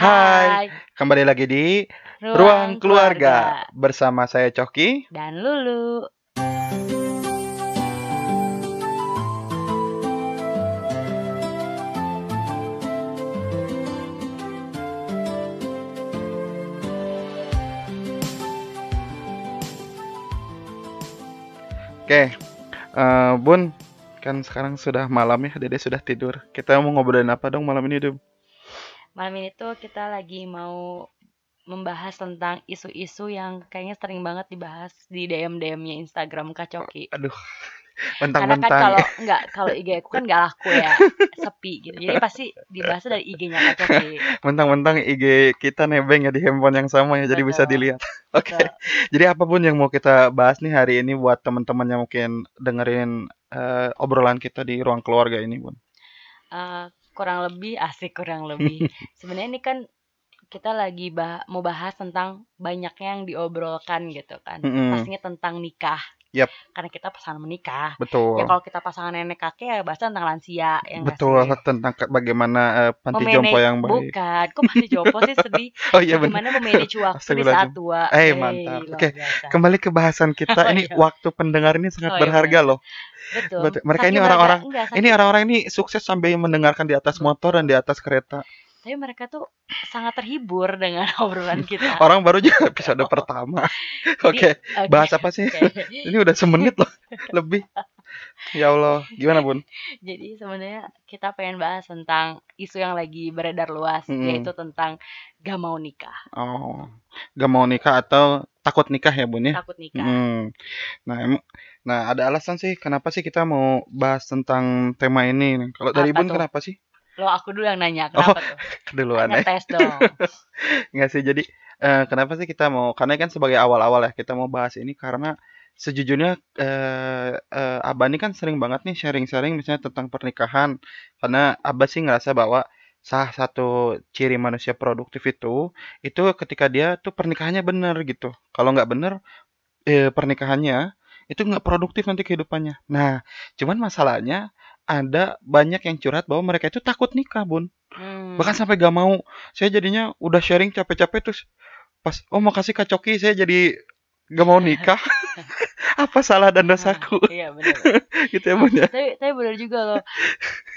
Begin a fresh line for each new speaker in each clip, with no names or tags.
Hai, kembali lagi di Ruang Keluarga bersama saya Coki.
dan Lulu.
Oke, eh, Bun, kan sekarang sudah malam ya, Dede sudah tidur. Kita mau ngobrolin apa dong malam ini, Dum?
Malam ini tuh kita lagi mau membahas tentang isu-isu yang kayaknya sering banget dibahas di DM-DM-nya Instagram Kak Coki.
Aduh,
Karena kan kalau nggak kalau IG aku kan nggak laku ya, sepi gitu. Jadi pasti dibahasnya dari IG-nya Kak Coki.
Mentang-mentang IG kita nebeng ya di handphone yang sama ya, jadi bisa
Betul.
dilihat. Oke,
Betul.
jadi apa pun yang mau kita bahas nih hari ini buat teman-teman yang mungkin dengerin eh, obrolan kita di ruang keluarga ini, Bun.
Eh, kurang lebih asik kurang lebih. Sebenarnya ini kan kita lagi bah- mau bahas tentang banyaknya yang diobrolkan gitu kan.
Mm-mm.
Pastinya tentang nikah.
Yap.
Karena kita pasangan menikah.
Betul.
Ya kalau kita pasangan nenek kakek ya bahas tentang lansia yang
Betul tentang ke- bagaimana eh, panti jompo yang baik.
Bukan, kok panti jompo sih sedih.
Oh iya benar.
Bagaimana memanage waktu di saat tua.
Eh,
Hey,
mantap. Oke,
biasa.
Kembali ke bahasan kita
Oh,
ini
iya.
waktu pendengar ini sangat
Oh, iya,
berharga loh.
Betul.
Betul. Mereka
Saking
ini orang-orang- Ini orang-orang ini sukses sambil mendengarkan di atas motor dan di atas kereta.
Tapi mereka tuh sangat terhibur dengan obrolan kita.
Orang baru juga episode pertama. Oke,
Oke.
bahas apa sih?
Oke.
Ini udah semenit loh lebih. Ya Allah, gimana Bun?
Jadi sebenarnya kita pengen bahas tentang isu yang lagi beredar luas,
Mm-mm.
yaitu tentang gak mau nikah,
Oh, gak mau nikah atau takut nikah ya Bun ya?
takut nikah.
Hmm. Nah, emang, nah ada alasan sih kenapa sih kita mau bahas tentang tema ini. Kalau dari
Apa
Bun
tuh?
kenapa sih?
Lo aku dulu yang nanya,
Oh,
kenapa tuh?
Keduluan ya.
Ngetes dong.
Nggak sih, jadi eh, kenapa sih kita mau, karena kan sebagai awal-awal ya, kita mau bahas ini karena sejujurnya eh, eh, Abah ini kan sering banget nih sharing-sharing misalnya tentang pernikahan. Karena Abah sih ngerasa bahwa salah satu ciri manusia produktif itu, itu ketika dia tuh pernikahannya bener gitu. Kalau nggak bener, eh, pernikahannya itu nggak produktif nanti kehidupannya. Nah, cuman masalahnya ada banyak yang curhat bahwa mereka itu takut nikah, Bun
Hmm.
bahkan sampai gak mau saya jadinya udah sharing capek-capek terus pas oh makasih Kak Coki saya jadi gak mau nikah apa salah dan dosaku
Iya benar.
gitu ya bun ya
tapi tapi benar juga loh.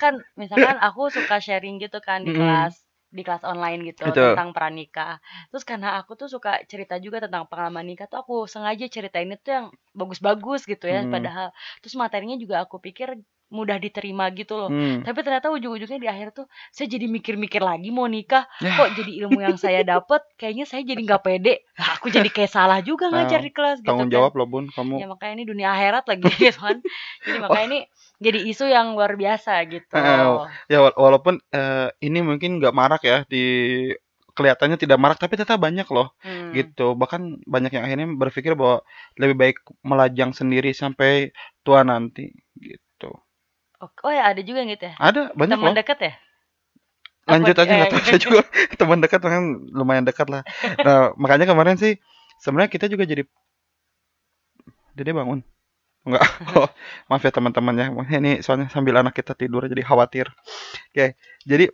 Kan misalkan aku suka sharing gitu kan di
Mm-mm.
kelas di kelas online gitu
Betul.
tentang pranikah. Terus karena aku tuh suka cerita juga tentang pengalaman nikah tuh aku sengaja ceritain itu yang bagus-bagus gitu ya
Hmm.
padahal terus materinya juga aku pikir mudah diterima gitu loh.
Hmm.
Tapi ternyata ujung-ujungnya di akhir tuh saya jadi mikir-mikir lagi mau nikah.
Ya.
Kok jadi ilmu yang saya dapat kayaknya saya jadi nggak pede. Aku jadi kayak salah juga
Nah,
ngajar di kelas gitu
tanggung
kan.
jawab loh bun
Ya
kamu
makanya ini dunia akhirat lagi gitu kan. Jadi makanya ini jadi isu yang luar biasa gitu.
Eh, ya wala- walaupun eh, ini mungkin nggak marak ya di kelihatannya tidak marak tapi tetap banyak loh
Hmm.
gitu bahkan banyak yang akhirnya berpikir bahwa lebih baik melajang sendiri sampai tua nanti gitu
Oh, oh ya ada juga yang gitu ya.
ada banyak
Teman
loh.
dekat ya?
lanjut
Apa-
aja nggak
eh,
tahu saya juga. Teman dekat kan lumayan dekat lah. Nah makanya kemarin sih sebenarnya kita juga jadi dede bangun. Enggak oh, maaf ya teman-teman ya. Ini soalnya sambil anak kita tidur jadi khawatir. Oke jadi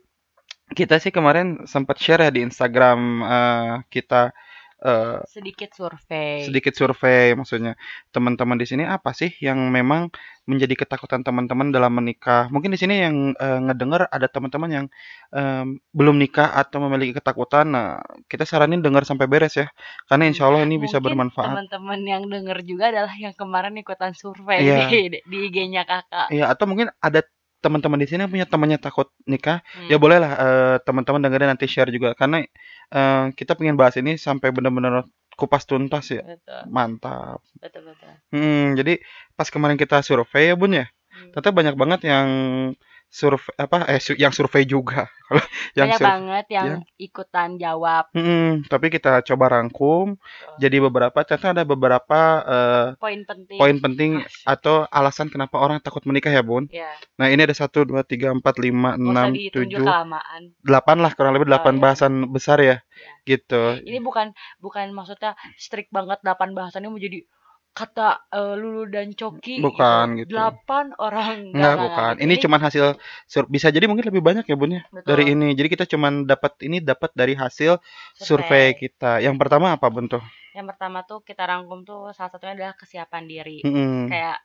kita sih kemarin sempat share ya di Instagram eh, kita eh,
sedikit survei.
sedikit survei maksudnya teman-teman di sini apa sih yang memang menjadi ketakutan teman-teman dalam menikah mungkin di sini yang eh, ngedenger ada teman-teman yang em, belum nikah atau memiliki ketakutan nah kita saranin dengar sampai beres ya karena insya Allah ini bisa
Mungkin
bermanfaat
Teman-teman yang denger juga adalah yang kemarin ikutan survei
Iya.
di, di IG-nya kakak.
ya atau mungkin ada teman-teman di sini punya temannya takut nikah
Hmm.
ya bolehlah eh, teman-teman dengerin nanti share juga karena eh, kita pengen bahas ini sampai benar-benar kupas tuntas ya
Betul,
mantap
betul, betul.
Hmm, jadi pas kemarin kita survei ya bun ya,
Hmm.
ternyata banyak banget yang survei apa eh su- yang survei juga. Kalau yang
Banyak banget yang ikutan jawab
Hmm, tapi kita coba rangkum. Jadi beberapa ternyata ada beberapa eh,
poin penting.
poin penting
Asik.
atau alasan kenapa orang takut menikah ya bun.
Ya,
Nah ini ada satu dua tiga empat lima enam tujuh delapan lah kurang lebih delapan
Oh, iya.
bahasan besar ya,
Iya.
gitu.
Ini bukan bukan maksudnya strict banget 8 bahasannya mau jadi kata uh, Lulu dan Coki
bukan gitu,
delapan orang.
Enggak bukan. ini cuma hasil bisa jadi mungkin lebih banyak ya bun ya dari ini. Jadi kita cuma dapat ini dapat dari hasil survei. survei kita. Yang pertama apa bun tuh?
Yang pertama tuh kita rangkum tuh salah satunya adalah kesiapan diri. Mm -hmm. kayak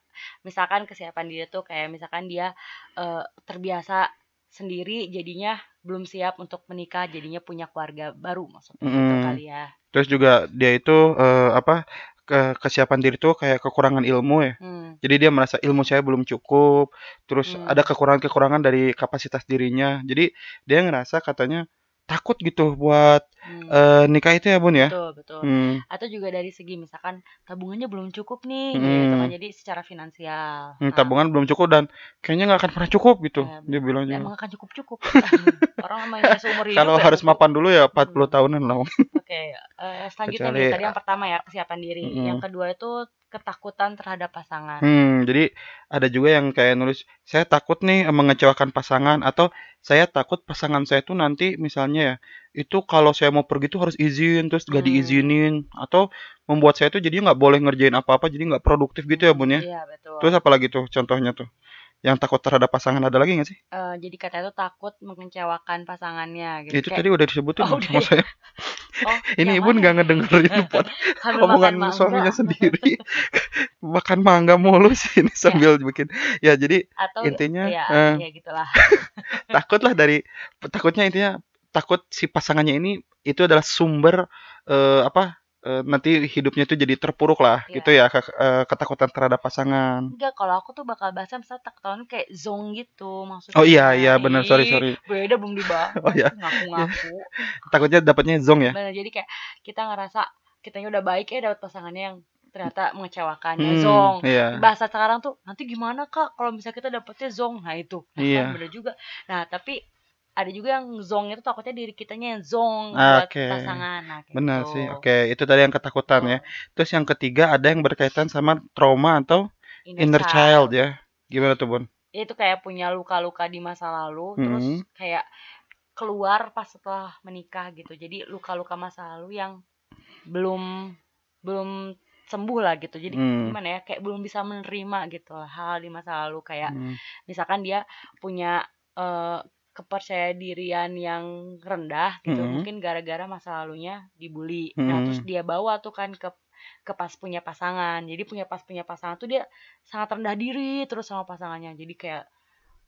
misalkan kesiapan diri tuh kayak misalkan dia uh, terbiasa sendiri jadinya belum siap untuk menikah jadinya punya keluarga baru maksudnya mm. gitu kali ya.
Terus juga dia itu uh, apa ke kesiapan diri tuh kayak kekurangan ilmu ya mm. jadi dia merasa ilmu saya belum cukup terus mm. ada kekurangan-kekurangan dari kapasitas dirinya jadi dia ngerasa katanya takut gitu buat hmm. uh, nikah itu ya bun ya
betul betul hmm. atau juga dari segi misalkan tabungannya belum cukup nih hmm. gitu kan jadi secara finansial
hmm, tabungan belum cukup dan kayaknya nggak akan pernah cukup gitu ya, dia bilang
juga emang akan cukup cukup orang
namanya seumur hidup kalau ya, harus mapan dulu ya 40 hmm. tahunan lah oke
okay. uh, eh, selanjutnya Kecuali, nih, tadi yang pertama ya kesiapan diri hmm. yang kedua itu ketakutan terhadap pasangan.
Hmm, jadi ada juga yang kayak nulis, saya takut nih mengecewakan pasangan atau saya takut pasangan saya tuh nanti misalnya ya, itu kalau saya mau pergi tuh harus izin terus gak hmm. diizinin atau membuat saya tuh jadi nggak boleh ngerjain apa-apa jadi nggak produktif gitu ya bun ya. Iya betul. Terus apalagi tuh contohnya tuh? yang takut terhadap pasangan ada lagi gak sih?
Uh, jadi katanya tuh takut mengecewakan pasangannya
gitu. Itu Kayak... tadi udah disebutin oh, sama saya. Oh, ini ibu nggak ngedengerin buat omongan suaminya sendiri. makan mangga mulu sih ini sambil ya. bikin. Ya jadi Atau, intinya ya, uh, ya gitulah. takutlah dari takutnya intinya takut si pasangannya ini itu adalah sumber uh, apa uh, nanti hidupnya itu jadi terpuruk lah yeah. gitu ya ke, uh, ketakutan terhadap pasangan.
Enggak, kalau aku tuh bakal bahas misalnya takutan kayak zong gitu maksudnya.
Oh iya iya benar sorry sorry.
Beda belum dibahas. oh iya. Ngaku-ngaku.
Takutnya dapatnya zong ya.
Benar, jadi kayak kita ngerasa kitanya udah baik ya dapat pasangannya yang ternyata mengecewakan ya hmm, zong iya. bahasa sekarang tuh nanti gimana kak kalau misalnya kita dapetnya zong nah itu nah, iya. kan bener juga nah tapi ada juga yang zong itu takutnya diri kitanya yang zong buat okay. pasangan. Nah,
Benar gitu. sih. Oke, okay. itu tadi yang ketakutan oh. ya. Terus yang ketiga ada yang berkaitan sama trauma atau inner, inner child. child ya. Gimana tuh, Bun?
Itu kayak punya luka-luka di masa lalu, hmm. terus kayak keluar pas setelah menikah gitu. Jadi luka-luka masa lalu yang belum belum sembuh lah gitu. Jadi hmm. gimana ya? Kayak belum bisa menerima gitu hal, -hal di masa lalu kayak hmm. misalkan dia punya uh, kepercayaan dirian yang rendah gitu mm -hmm. mungkin gara-gara masa lalunya dibully mm -hmm. nah terus dia bawa tuh kan ke ke pas punya pasangan jadi punya pas punya pasangan tuh dia sangat rendah diri terus sama pasangannya jadi kayak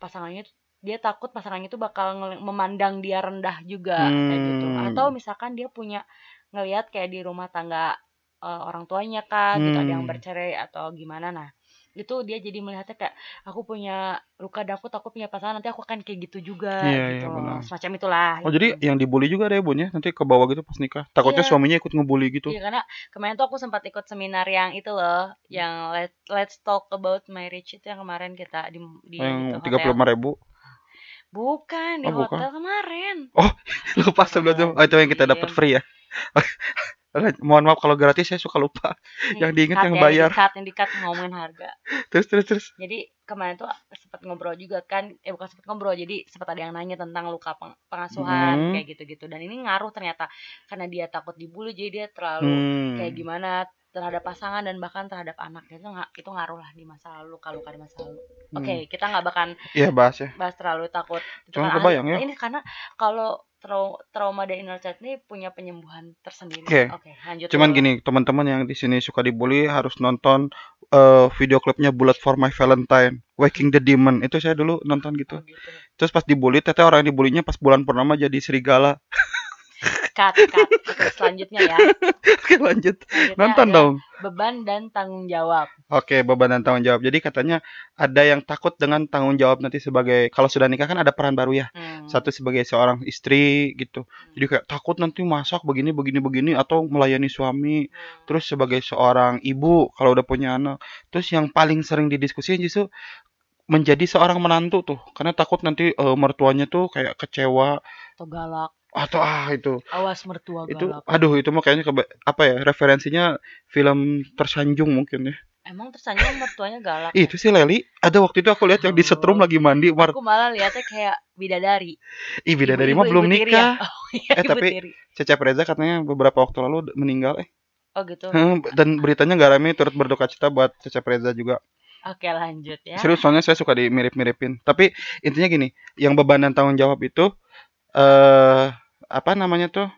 pasangannya dia takut pasangannya tuh bakal memandang dia rendah juga hmm. kayak gitu hmm. atau misalkan dia punya ngelihat kayak di rumah tangga uh, orang tuanya kan hmm. gitu ada yang hmm. bercerai atau gimana nah itu dia jadi melihatnya kayak aku punya luka dan aku takut punya pasangan nanti aku akan kayak gitu juga iya, gitu iya, benar. semacam itulah
oh gitu. jadi yang dibully juga deh bun ya nanti ke bawah gitu pas nikah takutnya iya. suaminya ikut ngebully gitu
iya karena kemarin tuh aku sempat ikut seminar yang itu loh yang let, let's talk about marriage itu yang kemarin kita di di
yang tiga puluh lima ribu
bukan di oh, hotel bukan. kemarin
oh lupa sebelum oh, itu yang kita dapat iya. free ya mohon maaf kalau gratis saya suka lupa. Nih, yang diingat yang bayar.
saat yang dikat ngomongin harga.
Terus terus terus.
Jadi kemarin tuh sempat ngobrol juga kan eh bukan sempat ngobrol jadi sempat ada yang nanya tentang luka peng pengasuhan hmm. kayak gitu-gitu. Dan ini ngaruh ternyata karena dia takut dibully jadi dia terlalu hmm. kayak gimana terhadap pasangan dan bahkan terhadap anaknya itu nggak itu ngaruh lah di masa lalu kalau di masa lalu hmm. oke okay, kita nggak bahkan
iya bahas ya
bahas terlalu takut
cuma kebayang ya
ini karena kalau trau trauma dan inner child ini punya penyembuhan tersendiri. Oke. Okay.
Okay, lanjut. Cuman dulu. gini, teman-teman yang di sini suka dibully harus nonton uh, video klipnya Bullet for My Valentine, Waking the Demon. Itu saya dulu nonton gitu. Oh, gitu. Terus pas dibully, teteh orang yang dibulinya pas bulan purnama jadi serigala.
cut cut. Oke selanjutnya ya.
Oke lanjut. Nonton dong.
beban dan tanggung jawab.
Oke beban dan tanggung jawab. Jadi katanya ada yang takut dengan tanggung jawab nanti sebagai kalau sudah nikah kan ada peran baru ya. Hmm. satu sebagai seorang istri gitu. Hmm. jadi kayak takut nanti masak begini begini begini atau melayani suami. Hmm. terus sebagai seorang ibu kalau udah punya anak. Terus yang paling sering didiskusikan justru menjadi seorang menantu tuh. Karena takut nanti uh, mertuanya tuh kayak kecewa.
Atau galak
atau ah itu
awas mertua galak.
itu aduh itu mah kayaknya ke, apa ya referensinya film tersanjung mungkin ya
emang tersanjung mertuanya galak
ya? itu sih Leli ada waktu itu aku lihat yang di setrum lagi mandi
Mar aku malah lihatnya kayak bidadari
ih bidadari mah belum nikah ya? oh, iya, eh tapi Cecep Reza katanya beberapa waktu lalu meninggal eh
Oh gitu.
dan beritanya nggak rame turut berduka cita buat Cecep Reza juga.
Oke lanjut ya.
Serius soalnya saya suka dimirip-miripin. Tapi intinya gini, yang beban dan tanggung jawab itu eh apa namanya tuh?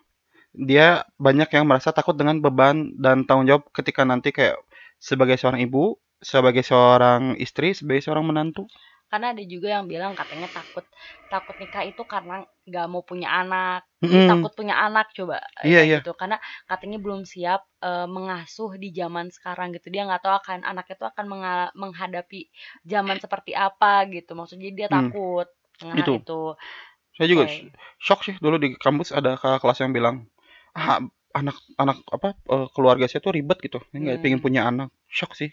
Dia banyak yang merasa takut dengan beban dan tanggung jawab ketika nanti kayak sebagai seorang ibu, sebagai seorang istri, sebagai seorang menantu.
Karena ada juga yang bilang katanya takut takut nikah itu karena nggak mau punya anak, mm. takut punya anak coba
iya, iya.
gitu. Karena katanya belum siap uh, mengasuh di zaman sekarang gitu. Dia nggak tahu akan anaknya itu akan menghadapi zaman seperti apa gitu. Maksudnya dia hmm. takut
mm. itu. itu. Saya juga okay. shock sih dulu di kampus ada kakak kelas yang bilang, ah anak anak apa uh, keluarga saya tuh ribet gitu, nggak hmm. pengen punya anak, shock sih.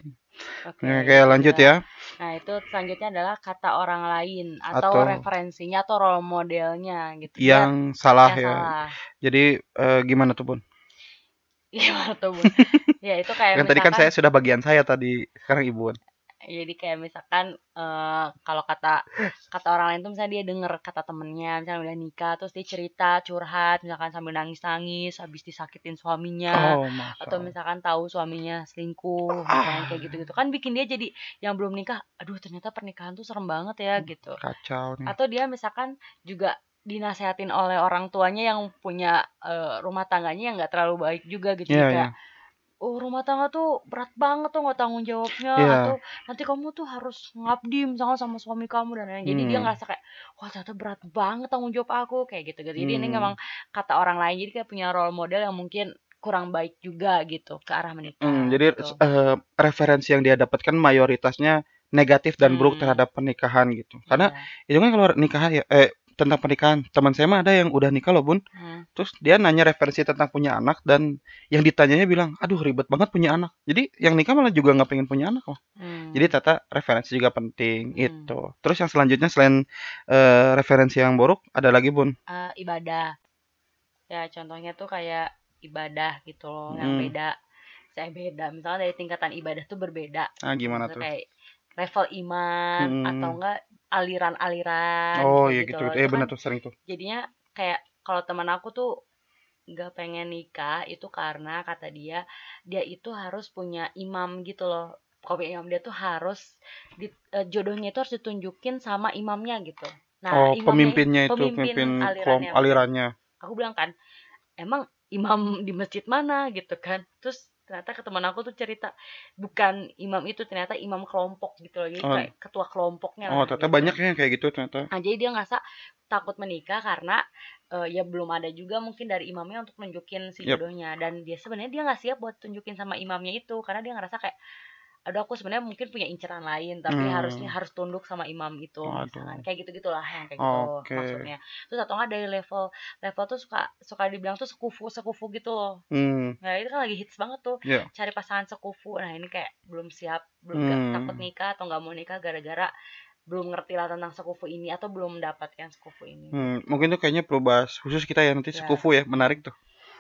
Oke, okay, Oke lanjut ya.
Nah, itu selanjutnya adalah kata orang lain atau, atau referensinya atau role modelnya gitu.
Yang ya. salah yang ya. Salah. Jadi uh, gimana tuh, Bun?
Gimana tuh, Bun? ya, itu kayak
kan tadi kan saya sudah bagian saya tadi, sekarang Ibu.
Jadi kayak misalkan uh, kalau kata kata orang lain tuh misalnya dia denger kata temennya misalnya udah nikah terus dia cerita curhat misalkan sambil nangis nangis habis disakitin suaminya oh, atau misalkan tahu suaminya selingkuh misalnya kayak gitu gitu kan bikin dia jadi yang belum nikah aduh ternyata pernikahan tuh serem banget ya gitu.
kacau nih.
atau dia misalkan juga dinasehatin oleh orang tuanya yang punya uh, rumah tangganya yang nggak terlalu baik juga gitu yeah, kayak yeah oh rumah tangga tuh berat banget tuh nggak tanggung jawabnya yeah. atau nanti kamu tuh harus ngabdi misalnya sama suami kamu dan lain-lain jadi dia hmm. ngerasa kayak wah ternyata berat banget tanggung jawab aku kayak gitu gitu jadi hmm. ini memang kata orang lain jadi kayak punya role model yang mungkin kurang baik juga gitu ke arah menikah
hmm, jadi gitu. uh, referensi yang dia dapatkan mayoritasnya negatif dan buruk hmm. terhadap pernikahan gitu karena yeah. itu kan kalau nikahan ya eh tentang pernikahan. Teman saya mah ada yang udah nikah loh, Bun. Hmm. Terus dia nanya referensi tentang punya anak dan yang ditanyanya bilang, "Aduh, ribet banget punya anak." Jadi yang nikah malah juga nggak pengen punya anak loh. Hmm. Jadi tata referensi juga penting hmm. itu. Terus yang selanjutnya selain uh, referensi yang buruk ada lagi, Bun?
Uh, ibadah. Ya, contohnya tuh kayak ibadah gitu loh, hmm. yang beda. Saya beda. Misalnya dari tingkatan ibadah tuh berbeda.
Ah, gimana tuh?
Kayak level iman hmm. atau enggak aliran-aliran
oh iya gitu, gitu. eh benar kan tuh sering tuh.
jadinya kayak kalau teman aku tuh nggak pengen nikah itu karena kata dia dia itu harus punya imam gitu loh. Kalau imam dia tuh harus di, uh, jodohnya itu harus ditunjukin sama imamnya gitu.
Nah oh, pemimpinnya itu pemimpin, pemimpin alirannya, alirannya.
Aku bilang kan emang imam di masjid mana? gitu kan. Terus ternyata ke teman aku tuh cerita bukan imam itu ternyata imam kelompok gitu loh jadi oh. kayak ketua kelompoknya
oh ternyata gitu. banyak ya kayak gitu ternyata
nah, jadi dia ngerasa takut menikah karena uh, ya belum ada juga mungkin dari imamnya untuk nunjukin si jodohnya yep. dan dia sebenarnya dia nggak siap buat tunjukin sama imamnya itu karena dia ngerasa kayak aduh aku sebenarnya mungkin punya inceran lain tapi hmm. harusnya harus tunduk sama imam itu misalkan kayak gitu gitulah yang kayak gitu okay. maksudnya terus atau nggak dari level level tuh suka suka dibilang tuh sekufu sekufu gitu loh hmm. nah itu kan lagi hits banget tuh yeah. cari pasangan sekufu nah ini kayak belum siap belum hmm. gak, takut nikah atau nggak mau nikah gara-gara belum ngerti lah tentang sekufu ini atau belum mendapatkan sekufu ini
hmm. mungkin tuh kayaknya perlu bahas khusus kita ya nanti ya. sekufu ya menarik tuh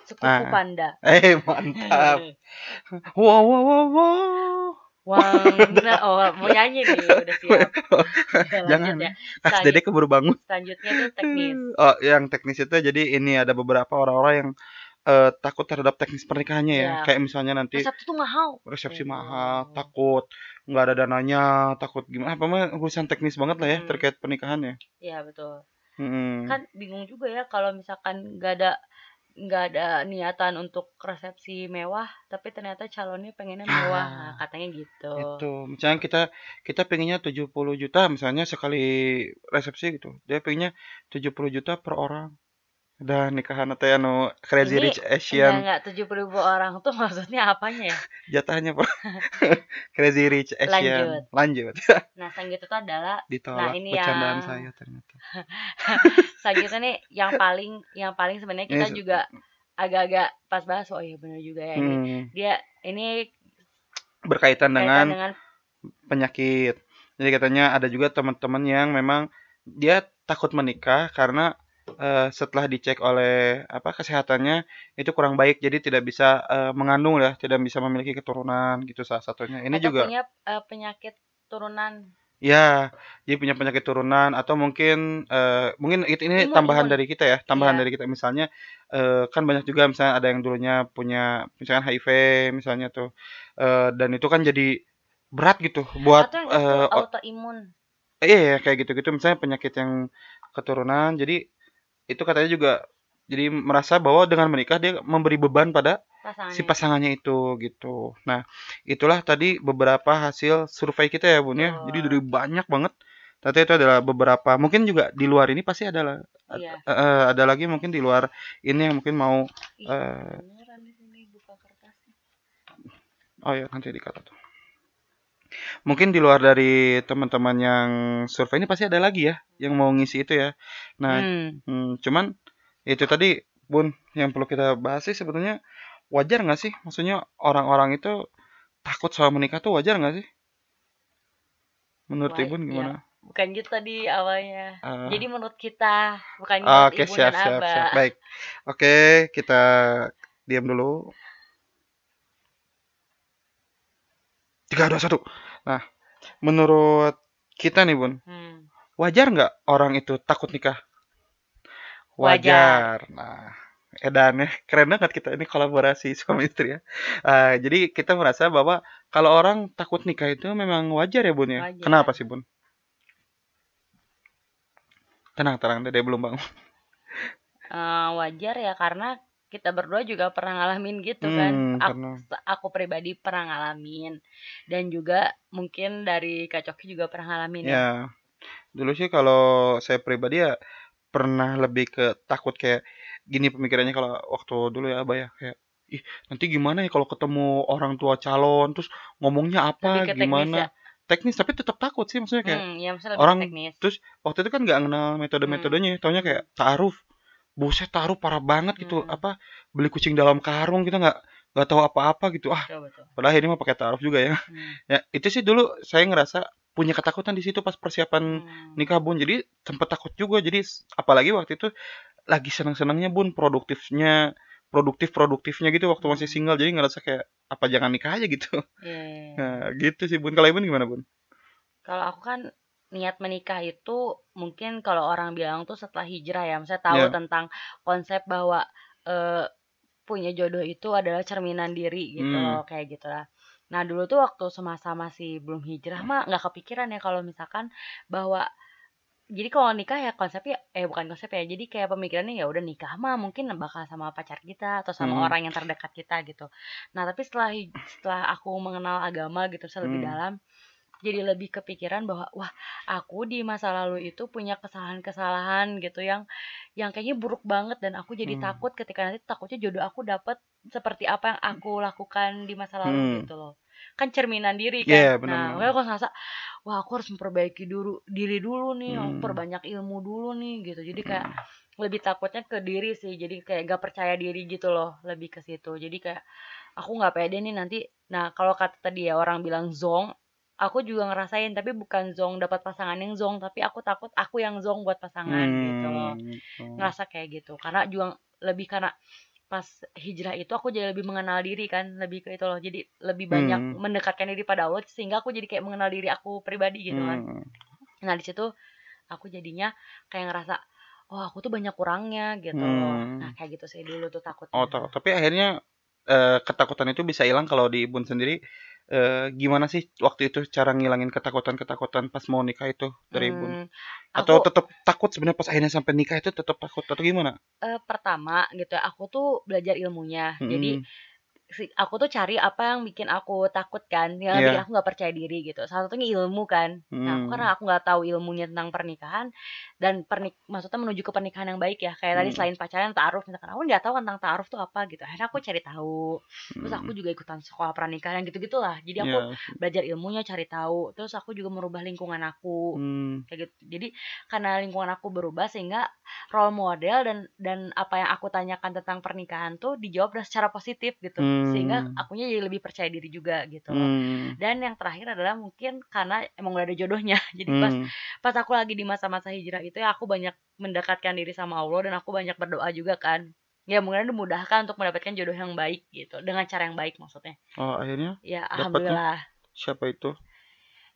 sekufu nah. panda
eh mantap wow wow wow wow
Wang, oh mau nyanyi nih udah siap.
Jangan ya. Kas Dede keburu bangun.
Selanjutnya tuh teknis.
Oh, yang teknis itu jadi ini ada beberapa orang-orang yang uh, takut terhadap teknis pernikahannya ya. ya. Kayak misalnya nanti
resepsi tuh mahal.
Resepsi hmm. mahal, takut nggak ada dananya, takut gimana apa mah urusan teknis banget lah ya hmm. terkait pernikahannya.
Iya, betul. Hmm. Kan bingung juga ya kalau misalkan nggak ada nggak ada niatan untuk resepsi mewah tapi ternyata calonnya pengennya mewah. Nah,
ah,
katanya gitu.
itu misalnya kita kita pengennya 70 juta misalnya sekali resepsi gitu. Dia pengennya 70 juta per orang Udah nikahan atau anu Crazy Ini Rich Asian.
Enggak, tujuh puluh ribu orang tuh maksudnya apanya ya?
Jatahnya Pak. Crazy Rich Asian.
Lanjut. Lanjut. nah, selanjutnya itu adalah
Ditolak nah ini bercandaan yang... saya ternyata.
selanjutnya nih yang paling yang paling sebenarnya kita ini... juga agak-agak pas bahas oh iya benar juga ya ini. Hmm. Dia ini
berkaitan dengan, dengan penyakit. Jadi katanya ada juga teman-teman yang memang dia takut menikah karena uh, setelah dicek oleh apa kesehatannya itu kurang baik jadi tidak bisa uh, mengandung ya tidak bisa memiliki keturunan gitu salah satunya ini Atau juga
punya uh, penyakit turunan
Ya, jadi punya penyakit turunan atau mungkin, eee, mungkin it ini
Imun
tambahan
imun.
dari kita ya, tambahan
Iya.
dari kita misalnya, eee, kan banyak juga misalnya ada yang dulunya punya misalkan HIV misalnya tuh, eee, dan itu kan jadi berat gitu buat,
Atau yang itu
o
autoimun.
iya iya, kayak gitu-gitu misalnya penyakit yang keturunan, jadi itu katanya juga jadi merasa bahwa dengan menikah dia memberi beban pada si
Pasangannya.
pasangannya itu, gitu. Nah, itulah tadi beberapa hasil survei kita ya, Bun, ya. Jadi dari banyak banget, ternyata itu adalah beberapa mungkin juga di luar ini pasti ada lah
Iya.
heeh, ada lagi mungkin di luar ini yang mungkin mau,
Ih, kertasnya.
Oh ya, nanti dikata tuh. Mungkin di luar dari teman-teman yang survei ini pasti ada lagi ya, yang mau ngisi itu ya. Nah,
Hmm.
mmm, cuman itu tadi, Bun, yang perlu kita bahas sih sebetulnya wajar nggak sih? Maksudnya orang-orang itu takut soal menikah tuh wajar nggak sih? Menurut
Wah,
Ibu
ya,
gimana?
bukan gitu tadi awalnya.
Eee
Jadi menurut kita, bukan menurut
Oke,
Ibu
siap
dan
siap siap,
Aba.
baik. Oke, kita diam dulu. 3, 2, 1. Nah, menurut kita nih, Bun,
Hmm.
wajar nggak orang itu takut nikah?
Wajar.
Wajar. Nah, edan ya, keren banget kita ini kolaborasi suami istri ya. Eee, jadi kita merasa bahwa kalau orang takut nikah itu memang wajar ya, Bun, ya? Kenapa
Wajar.
sih, Bun? Tenang tenang, Dede belum bangun.
Eee, wajar ya karena kita berdua juga pernah ngalamin gitu kan.
Mmm,
Ak
pernah.
aku pribadi pernah ngalamin dan juga mungkin dari Kak Coki juga pernah ngalamin ya.
Ya, dulu sih kalau saya pribadi ya pernah lebih ke takut kayak gini pemikirannya kalau waktu dulu ya, Abah, ya, kayak, "Ih, nanti gimana ya kalau ketemu orang tua calon, terus ngomongnya apa,
teknis ya?
gimana?" Teknis, tapi tetap takut sih maksudnya kayak
Hmm, ya maksudnya
orang
teknis.
terus waktu itu kan nggak kenal
Hmm.
metode-metodenya, taunya kayak
Hmm.
ta'aruf. Buset, ta'aruf parah banget gitu,
Hmm.
apa, beli kucing dalam karung, kita nggak nggak tahu apa-apa gitu. Ah,
Betul betul.
padahal ini mah pakai ta'aruf juga ya.
Hmm.
Ya, itu sih dulu saya ngerasa punya ketakutan di situ pas persiapan
Hmm.
nikah, Bun. Jadi sempet takut juga. Jadi apalagi waktu itu lagi seneng-senengnya, Bun, produktifnya produktif-produktifnya gitu waktu masih
Hmm.
single. Jadi ngerasa kayak, apa jangan nikah aja gitu.
Iya iya iya.
Nah, gitu sih, Bun. Kalau Ibu gimana, Bun?
Kalau aku kan niat menikah itu mungkin kalau orang bilang tuh setelah hijrah ya, maksudnya tahu
Iya.
tentang konsep bahwa, eee, punya jodoh itu adalah cerminan diri gitu
Mmm.
loh, kayak gitulah. Nah, dulu tuh waktu semasa masih belum hijrah mah nggak kepikiran ya kalau misalkan bahwa jadi kalau nikah ya konsepnya eh bukan konsep ya, jadi kayak pemikirannya ya udah nikah mah mungkin bakal sama pacar kita atau sama
Mhm.
orang yang terdekat kita gitu. Nah, tapi setelah setelah aku mengenal agama gitu secara lebih
Mmm.
dalam, jadi lebih kepikiran bahwa, wah, aku di masa lalu itu punya kesalahan-kesalahan gitu yang yang kayaknya buruk banget dan aku jadi
Mmm.
takut ketika nanti takutnya jodoh aku dapet seperti apa yang aku lakukan di masa lalu
Hmm.
gitu loh. Kan cerminan diri
Iya,
kan.
bener
Nah, makanya aku ngerasa, wah aku harus memperbaiki dulu diri dulu nih, aku
Mmm.
perbanyak ilmu dulu nih gitu. Jadi kayak
Mmm.
lebih takutnya ke diri sih. Jadi kayak gak percaya diri gitu loh, lebih ke situ. Jadi kayak aku nggak pede nih nanti. Nah, kalau kata tadi ya orang bilang zonk, aku juga ngerasain tapi bukan zonk dapat pasangan yang zonk, tapi aku takut aku yang zonk buat pasangan gitu loh.
Mmm, gitu.
Ngerasa kayak gitu. Karena juga lebih karena pas hijrah itu aku jadi lebih mengenal diri kan, lebih ke itu loh. Jadi lebih banyak
Mmm.
mendekatkan diri pada Allah sehingga aku jadi kayak mengenal diri aku pribadi gitu kan.
Mmm.
Nah, di situ aku jadinya kayak ngerasa, oh aku tuh banyak kurangnya gitu loh. Nah, kayak gitu sih dulu tuh
Oh,
takutnya.
ta tapi akhirnya, eee, ketakutan itu bisa hilang kalau di Ibun sendiri, eee, gimana sih waktu itu cara ngilangin ketakutan-ketakutan pas mau nikah itu dari Ibun?
Mmm,
Atau
aku
tetep takut sebenarnya pas akhirnya sampai nikah itu tetep takut atau gimana?
eee, pertama gitu ya, aku tuh belajar ilmunya. Jadi
Mhm.
si aku tuh cari apa yang bikin aku takut kan, yang bikin
Iya.
aku nggak percaya diri gitu. Salah satunya ilmu kan. Nah, aku karena
Mmm.
aku nggak tahu ilmunya tentang pernikahan dan pernik maksudnya menuju ke pernikahan yang baik ya. Kayak tadi
Mmm.
selain pacaran, ta'aruf misalkan aku nggak tahu tentang ta'aruf tuh apa gitu. Akhirnya aku cari tahu. Terus aku
Mmm.
juga ikutan sekolah pernikahan gitu-gitulah. Jadi aku
sih.
belajar ilmunya, cari tahu. Terus aku juga merubah lingkungan aku.
Mmm.
Kayak gitu. Jadi karena lingkungan aku berubah sehingga role model dan dan apa yang aku tanyakan tentang pernikahan tuh dijawab secara positif gitu. Sehingga
Mmm.
akunya jadi lebih percaya diri juga gitu loh.
Mmm.
Dan yang terakhir adalah mungkin karena emang udah ada jodohnya. Jadi pas
Mmm.
pas aku lagi di masa-masa hijrah itu ya aku banyak mendekatkan diri sama Allah dan aku banyak berdoa juga kan. Ya mudah-mudahan dimudahkan untuk mendapatkan jodoh yang baik gitu. Dengan cara yang baik maksudnya.
Oh, akhirnya
Ya alhamdulillah.
Siapa itu?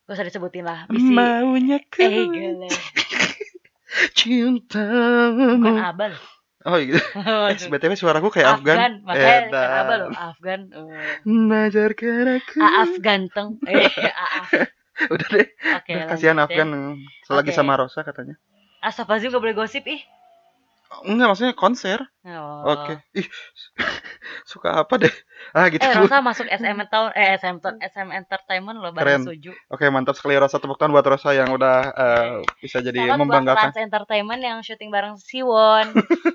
gak usah disebutin lah
bisi maunya
kau eh gila
cinta
bukan abal
Oh gitu. eh, BTW suaraku kayak Afgan. Afgan,
makanya abal loh, Afgan. Oh.
Najarkan aku.
Aaf ganteng. Eh, Aaf.
Udah deh. Okay, kasihan Afgan selagi okay. sama Rosa katanya.
Astagfirullahaladzim gak boleh gosip ih.
Enggak, maksudnya konser. Oh. Oke. Okay. Ih, suka apa deh?
Ah gitu. Eh, Rosa masuk SM tahun eh SM SM Entertainment loh
Keren. Suju. Oke, okay, mantap sekali Rosa tepuk tangan buat Rosa yang udah uh, bisa jadi Salam membanggakan.
Buat Entertainment yang syuting bareng Siwon.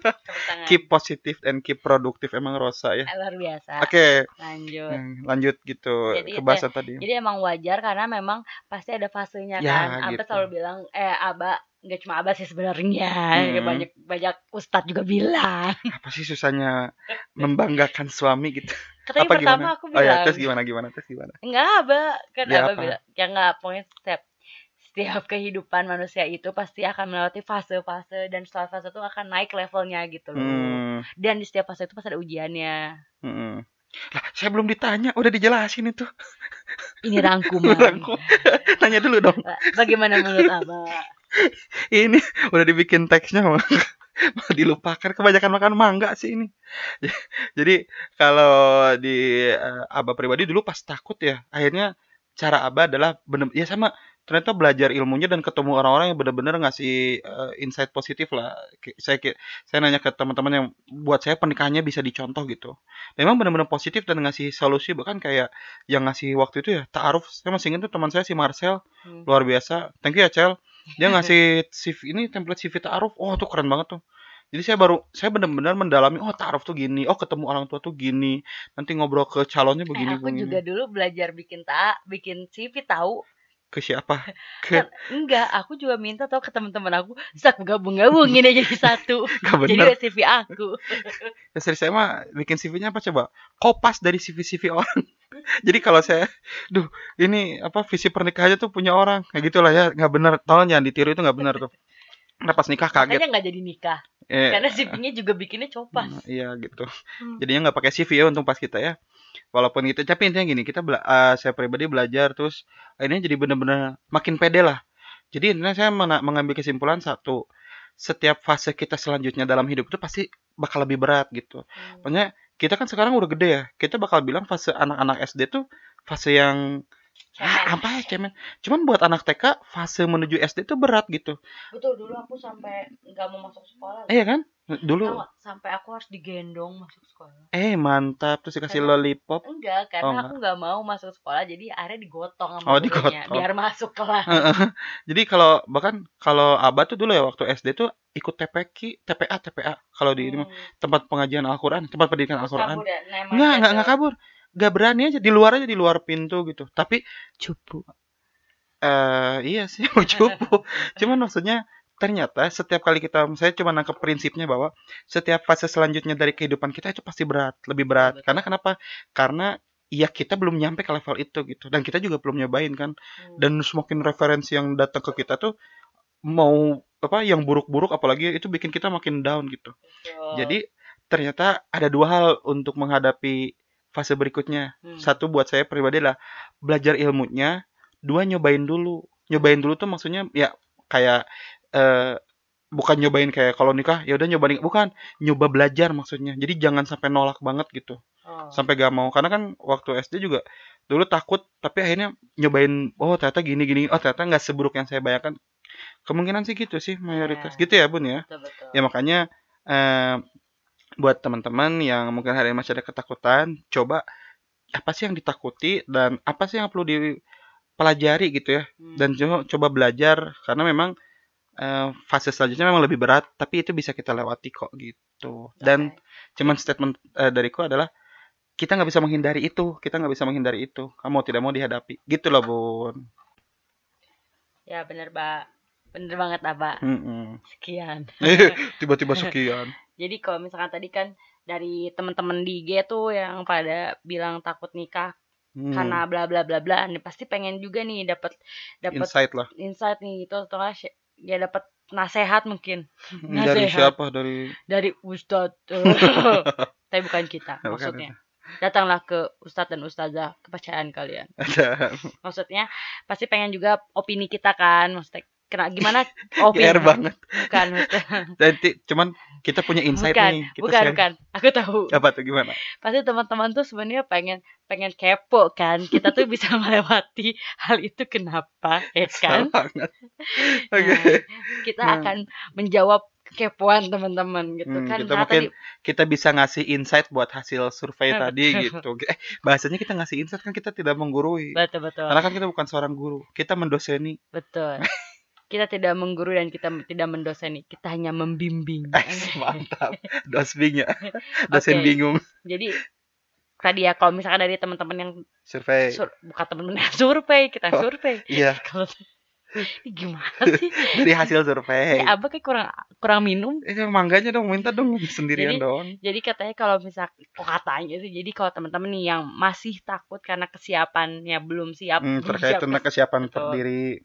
keep positif dan keep produktif emang Rosa ya.
Luar biasa.
Oke. Okay.
Lanjut.
Hmm, lanjut gitu jadi, ke bahasa tadi.
Jadi emang wajar karena memang pasti ada fasenya ya, kan. Gitu. Abah selalu bilang eh Abah nggak cuma abah sih sebenarnya hmm. banyak banyak ustadz juga bilang
apa sih susahnya membanggakan suami gitu
Katanya apa pertama gimana? aku bilang oh
ya terus gimana gimana terus gimana
enggak abah kan ya, abah apa? bilang ya enggak pokoknya setiap setiap kehidupan manusia itu pasti akan melewati fase-fase dan setelah fase itu akan naik levelnya gitu loh hmm. dan di setiap fase itu pasti ada ujiannya
hmm. Lah, saya belum ditanya, udah dijelasin itu.
Ini rangkuman. Rangkum.
Tanya dulu dong.
Bagaimana menurut Abah?
ini udah dibikin teksnya malah dilupakan kebanyakan makan mangga sih ini jadi kalau di uh, abah pribadi dulu pas takut ya akhirnya cara abah adalah bener ya sama ternyata belajar ilmunya dan ketemu orang-orang yang benar-benar ngasih uh, insight positif lah. Saya saya nanya ke teman-teman yang buat saya pernikahannya bisa dicontoh gitu. Memang benar-benar positif dan ngasih solusi bahkan kayak yang ngasih waktu itu ya taaruf. Saya masih ingat tuh teman saya si Marcel hmm. luar biasa. Thank you ya Cel. Dia ngasih CV ini template CV taaruf. Oh tuh keren banget tuh. Jadi saya baru saya benar-benar mendalami oh taruh tuh gini, oh ketemu orang tua tuh gini, nanti ngobrol ke calonnya begini. Eh,
aku begini. juga dulu belajar bikin tak bikin CV tahu
ke siapa? Ke...
enggak, aku juga minta tau ke teman-teman aku, aku gabung-gabungin aja jadi satu. jadi CV aku.
ya seri saya mah bikin CV-nya apa coba? Kopas dari CV-CV orang. jadi kalau saya, duh, ini apa visi pernikahannya tuh punya orang kayak gitulah ya, nggak benar. Tolong jangan ditiru itu nggak benar tuh. Nah pas nikah kaget.
Makanya nggak jadi nikah. Eh, Karena CV-nya juga bikinnya copas.
Nah, iya gitu. Hmm. Jadinya nggak pakai CV ya untung pas kita ya walaupun gitu tapi intinya gini kita bela uh, saya pribadi belajar terus ini jadi benar-benar makin pede lah jadi intinya saya mengambil kesimpulan satu setiap fase kita selanjutnya dalam hidup itu pasti bakal lebih berat gitu hmm. makanya kita kan sekarang udah gede ya kita bakal bilang fase anak-anak SD tuh fase yang Ah, apa ya cemen? Cuman buat anak TK fase menuju SD tuh berat gitu.
Betul dulu aku sampai nggak mau masuk sekolah.
Iya kan? Dulu
Tau, sampai aku harus digendong masuk sekolah.
Eh mantap terus dikasih karena, lollipop.
Enggak, karena oh, aku nggak mau masuk sekolah jadi akhirnya digotong sama
oh, digotong.
biar masuk kelas.
jadi kalau bahkan kalau Abah tuh dulu ya waktu SD tuh ikut TPK, TPA, TPA kalau di hmm. tempat pengajian Al-Qur'an, tempat pendidikan Al-Qur'an. Enggak, enggak, enggak kabur gak berani aja di luar aja di luar pintu gitu. Tapi cupu. uh, iya sih mau cupu. Cuman maksudnya ternyata setiap kali kita saya cuma nangkep prinsipnya bahwa setiap fase selanjutnya dari kehidupan kita itu pasti berat lebih berat. Karena kenapa? Karena ya kita belum nyampe ke level itu gitu. Dan kita juga belum nyobain kan. Hmm. dan semakin referensi yang datang ke kita tuh mau apa yang buruk-buruk apalagi itu bikin kita makin down gitu. Betul. jadi ternyata ada dua hal untuk menghadapi fase berikutnya. Hmm. Satu buat saya pribadi lah belajar ilmunya, dua nyobain dulu. Nyobain dulu tuh maksudnya ya kayak eh, bukan nyobain kayak kalau nikah ya udah nyobain bukan nyoba belajar maksudnya. Jadi jangan sampai nolak banget gitu. Oh. Sampai gak mau karena kan waktu SD juga dulu takut tapi akhirnya nyobain oh ternyata gini gini oh ternyata nggak seburuk yang saya bayangkan. Kemungkinan sih gitu sih mayoritas. Yeah. Gitu ya, Bun ya. Betul, betul. Ya makanya eh, buat teman-teman yang mungkin hari ini masih ada ketakutan, coba apa sih yang ditakuti dan apa sih yang perlu dipelajari gitu ya. Hmm. Dan coba, coba belajar karena memang uh, fase selanjutnya memang lebih berat, tapi itu bisa kita lewati kok gitu. Dan okay. cuman statement uh, dariku adalah kita nggak bisa menghindari itu, kita nggak bisa menghindari itu. Kamu tidak mau dihadapi, gitu loh bun.
Ya bener pak, bener banget abah. Mm -mm. Sekian.
Tiba-tiba sekian.
Jadi kalau misalkan tadi kan dari teman-teman di IG tuh yang pada bilang takut nikah hmm. karena bla bla bla bla, nih pasti pengen juga nih dapat dapat
insight lah.
Insight nih gitu atau ya dapat nasehat mungkin.
Nasehat. Dari siapa? Dari
dari Ustadz. Tapi bukan kita maksudnya. datanglah ke ustadz dan ustazah kepercayaan kalian. Maksudnya pasti pengen juga opini kita kan, maksudnya kena gimana opini
GR banget.
bukan.
Nanti cuman kita punya insight
bukan,
nih. Kita
bukan,
share.
bukan. Aku tahu.
Apa tuh gimana?
Pasti teman-teman tuh sebenarnya pengen pengen kepo kan. Kita tuh bisa melewati hal itu kenapa, ya kan?
Banget. Oke.
Nah, kita
Nah.
akan menjawab kepoan teman-teman gitu
Hmm,
kan.
kita
Nah,
mungkin
tadi
kita bisa ngasih insight buat hasil survei
Betul.
tadi gitu. Eh, bahasanya kita ngasih insight kan kita tidak menggurui.
betul betul.
Karena kan kita bukan seorang guru, kita mendoseni.
Betul. Kita tidak mengguru dan kita tidak mendoseni, kita hanya membimbing.
Mantap. Dosbing ya. Dosen
Oke.
bingung.
Jadi tadi ya kalau misalkan dari teman-teman yang
Survei.
sur, bukan teman-teman yang survei, kita
Oh,
survei.
Iya,
Kalau ini gimana sih?
dari hasil survei.
Ya, abah kayak kurang kurang minum.
Eh, mangganya dong, minta dong sendirian
Jadi-
dong.
Jadi katanya kalau misal kok katanya sih, jadi kalau teman-teman nih yang masih takut karena kesiapannya belum siap,
Hmm, terkait tentang
kes-
kesiapan berdiri.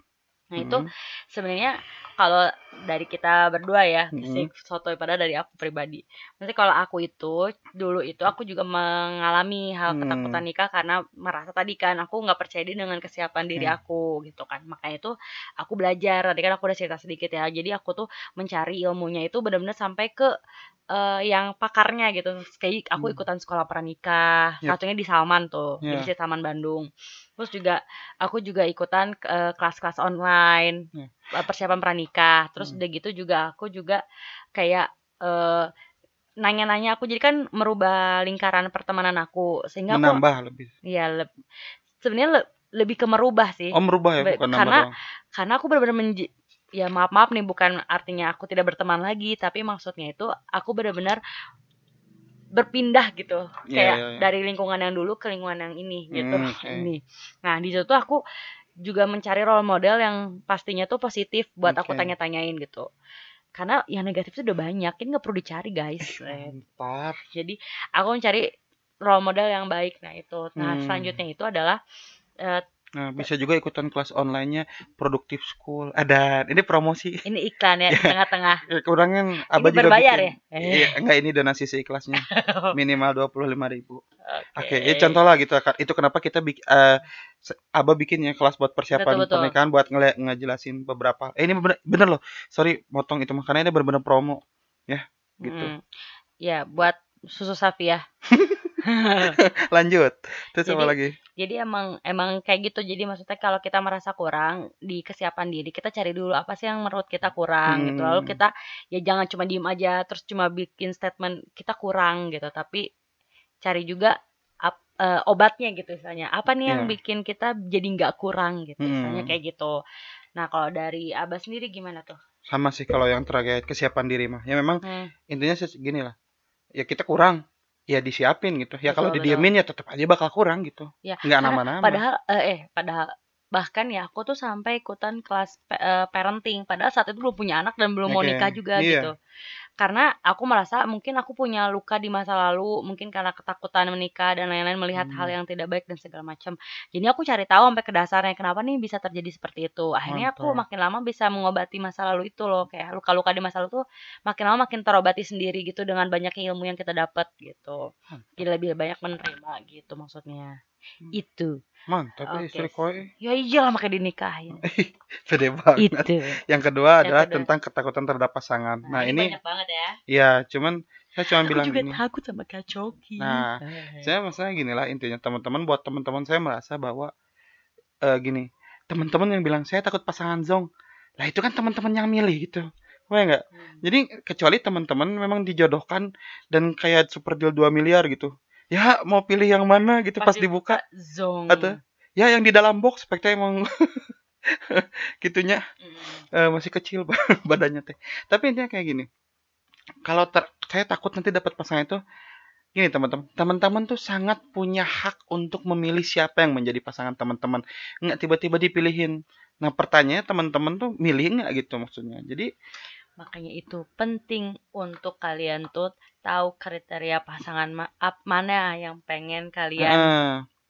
Nah itu
Hmm.
sebenarnya kalau dari kita berdua ya,
Mm-mm.
si sotoy pada dari aku pribadi. Nanti kalau aku itu dulu itu aku juga mengalami hal
Hmm.
ketakutan nikah karena merasa tadi kan aku nggak percaya diri dengan kesiapan diri
Hmm.
aku gitu kan. Makanya itu aku belajar. Tadi kan aku udah cerita sedikit ya. Jadi aku tuh mencari ilmunya itu benar-benar sampai ke eh, yang pakarnya gitu. Kayak aku
Hmm.
ikutan sekolah pranikah,
Yap.
satunya di Salman tuh,
Ya.
di Salman Bandung. Terus juga aku juga ikutan eh, kelas-kelas online
Ya.
Eh, persiapan pranikah. Terus
Hmm.
udah gitu juga aku juga kayak eh, nanya-nanya aku jadi kan merubah lingkaran pertemanan aku sehingga aku
Menambah lebih.
ya leb- sebenarnya le- lebih ke merubah sih.
Oh, merubah ya, bukan
karena karena aku benar-benar ya maaf maaf nih bukan artinya aku tidak berteman lagi tapi maksudnya itu aku benar-benar berpindah gitu
Iya,
kayak
iya, iya.
dari lingkungan yang dulu ke lingkungan yang ini gitu
Hmm, oke.
ini nah di situ aku juga mencari role model yang pastinya tuh positif buat aku
Oke.
tanya-tanyain gitu karena yang negatif itu udah banyak ini nggak perlu dicari guys
Mantap.
jadi aku mencari role model yang baik nah itu nah
Hmm.
selanjutnya itu adalah eh,
Nah, bisa juga ikutan kelas online-nya Productive School. Ada, ini promosi.
ini iklan ya di tengah-tengah
Ya, kurangnya
Ini
Abah juga
berbayar
bikin.
ya? Eh.
Iya, enggak ini donasi seikhlasnya. Minimal 25.000 ribu.
Oke.
Oke, ya contoh lah gitu. Itu kenapa kita bikin Abah bikin ya kelas buat persiapan
Betul, betul.
pernikahan buat ngele ngejelasin beberapa. Eh ini bener, bener loh. Sorry, motong itu makanya ini bener-bener promo. Ya, gitu.
Mm. Ya, buat susu sapi ya.
Lanjut. Terus apa
Jadi-
lagi?
Jadi emang emang kayak gitu. Jadi maksudnya kalau kita merasa kurang di kesiapan diri, kita cari dulu apa sih yang menurut kita kurang gitu. Lalu
Hmm.
kita ya jangan cuma diem aja terus cuma bikin statement kita kurang gitu, tapi cari juga ap- eh, obatnya gitu misalnya. Apa nih yang
Iya.
bikin kita jadi nggak kurang gitu, misalnya
Hmm.
kayak gitu. Nah, kalau dari Abah sendiri gimana tuh?
Sama sih kalau yang terkait kesiapan diri mah. Ya memang
Hmm,
intinya sih gini lah. Ya kita kurang. Ya disiapin gitu. Ya kalau didiemin ya tetap aja bakal kurang gitu.
ya.
Nggak nama-nama.
Padahal eh, eh padahal bahkan ya aku tuh sampai ikutan kelas eh, parenting padahal saat itu belum punya anak dan belum mau
Oke,
nikah juga
iya.
gitu karena aku merasa mungkin aku punya luka di masa lalu mungkin karena ketakutan menikah dan lain-lain melihat
Hmm.
hal yang tidak baik dan segala macam jadi aku cari tahu sampai ke dasarnya kenapa nih bisa terjadi seperti itu akhirnya aku
Mantap.
makin lama bisa mengobati masa lalu itu loh kayak luka-luka di masa lalu tuh makin lama makin terobati sendiri gitu dengan banyaknya ilmu yang kita dapat gitu
Mantap.
jadi lebih banyak menerima gitu maksudnya. Itu
Mantap eh, istri koe.
Ya iyalah makanya dinikahin.
Pede banget.
Itu.
Yang kedua
Yang
adalah
kedua.
tentang ketakutan terhadap pasangan. Nah, ini
banyak banget ya.
ya cuman saya cuma
Aku
bilang
juga
gini.
takut sama Kak Coki.
Nah,
Eh.
Saya maksudnya gini lah intinya teman-teman buat teman-teman saya merasa bahwa eh gini, teman-teman yang bilang saya takut pasangan zong. Lah itu kan teman-teman yang milih gitu. Wah enggak?
Hmm.
Jadi kecuali teman-teman memang dijodohkan dan kayak super deal 2 miliar gitu. Ya mau pilih yang mana gitu pas, dibuka
zong.
atau ya yang di dalam box speknya emang gitunya
Mm.
eh, masih kecil badannya teh. Tapi intinya kayak gini. Kalau ter- saya takut nanti dapat pasangan itu gini teman-teman. Teman-teman tuh sangat punya hak untuk memilih siapa yang menjadi pasangan teman-teman. Nggak tiba-tiba dipilihin. Nah, pertanyaannya teman-teman tuh milih nggak gitu maksudnya. Jadi
Makanya itu penting untuk kalian tuh tahu kriteria pasangan ma- mana yang pengen kalian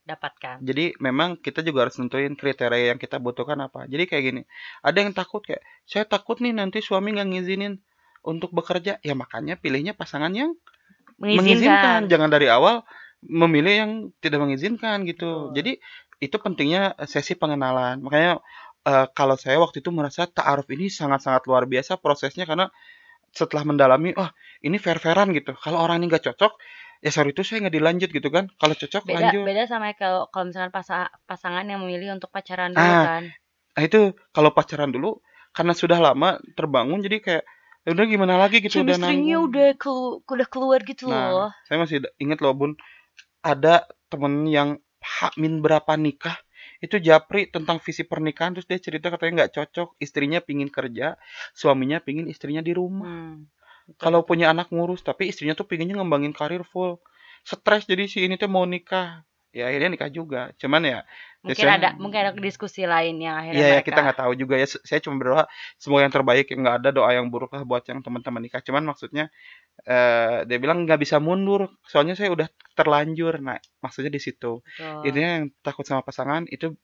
dapatkan.
jadi memang kita juga harus nentuin kriteria yang kita butuhkan apa. Jadi kayak gini. Ada yang takut kayak saya takut nih nanti suami nggak ngizinin untuk bekerja. Ya makanya pilihnya pasangan yang mengizinkan.
Mengizinkan.
Jangan dari awal memilih yang tidak mengizinkan gitu.
Betul.
Jadi itu pentingnya sesi pengenalan. Makanya uh, kalau saya waktu itu merasa ta'aruf ini sangat-sangat luar biasa prosesnya karena setelah mendalami, oh ini fair-fairan gitu. Kalau orang ini nggak cocok, ya sorry itu saya nggak dilanjut gitu kan. Kalau cocok
beda,
lanjut.
Beda sama kalau kalau misalkan pas, pasangan yang memilih untuk pacaran dulu
ah,
kan.
Nah itu kalau pacaran dulu karena sudah lama terbangun jadi kayak ya udah gimana lagi gitu
udah nanggung. udah kelu udah keluar gitu nah, loh.
Saya masih ingat loh Bun, ada temen yang min berapa nikah itu japri tentang visi pernikahan terus dia cerita katanya nggak cocok istrinya pingin kerja suaminya pingin istrinya di rumah. Hmm, kalau punya anak ngurus tapi istrinya tuh pinginnya ngembangin karir full. Stres jadi si ini tuh mau nikah ya akhirnya nikah juga. Cuman ya
mungkin ya, ada mungkin ada diskusi lain yang akhirnya
ya, mereka... ya kita nggak tahu juga ya. Saya cuma berdoa semoga yang terbaik nggak ada doa yang buruk lah buat yang teman-teman nikah. Cuman maksudnya eh, dia bilang nggak bisa mundur. Soalnya saya udah terlanjur nah maksudnya di situ. Intinya yang takut sama pasangan itu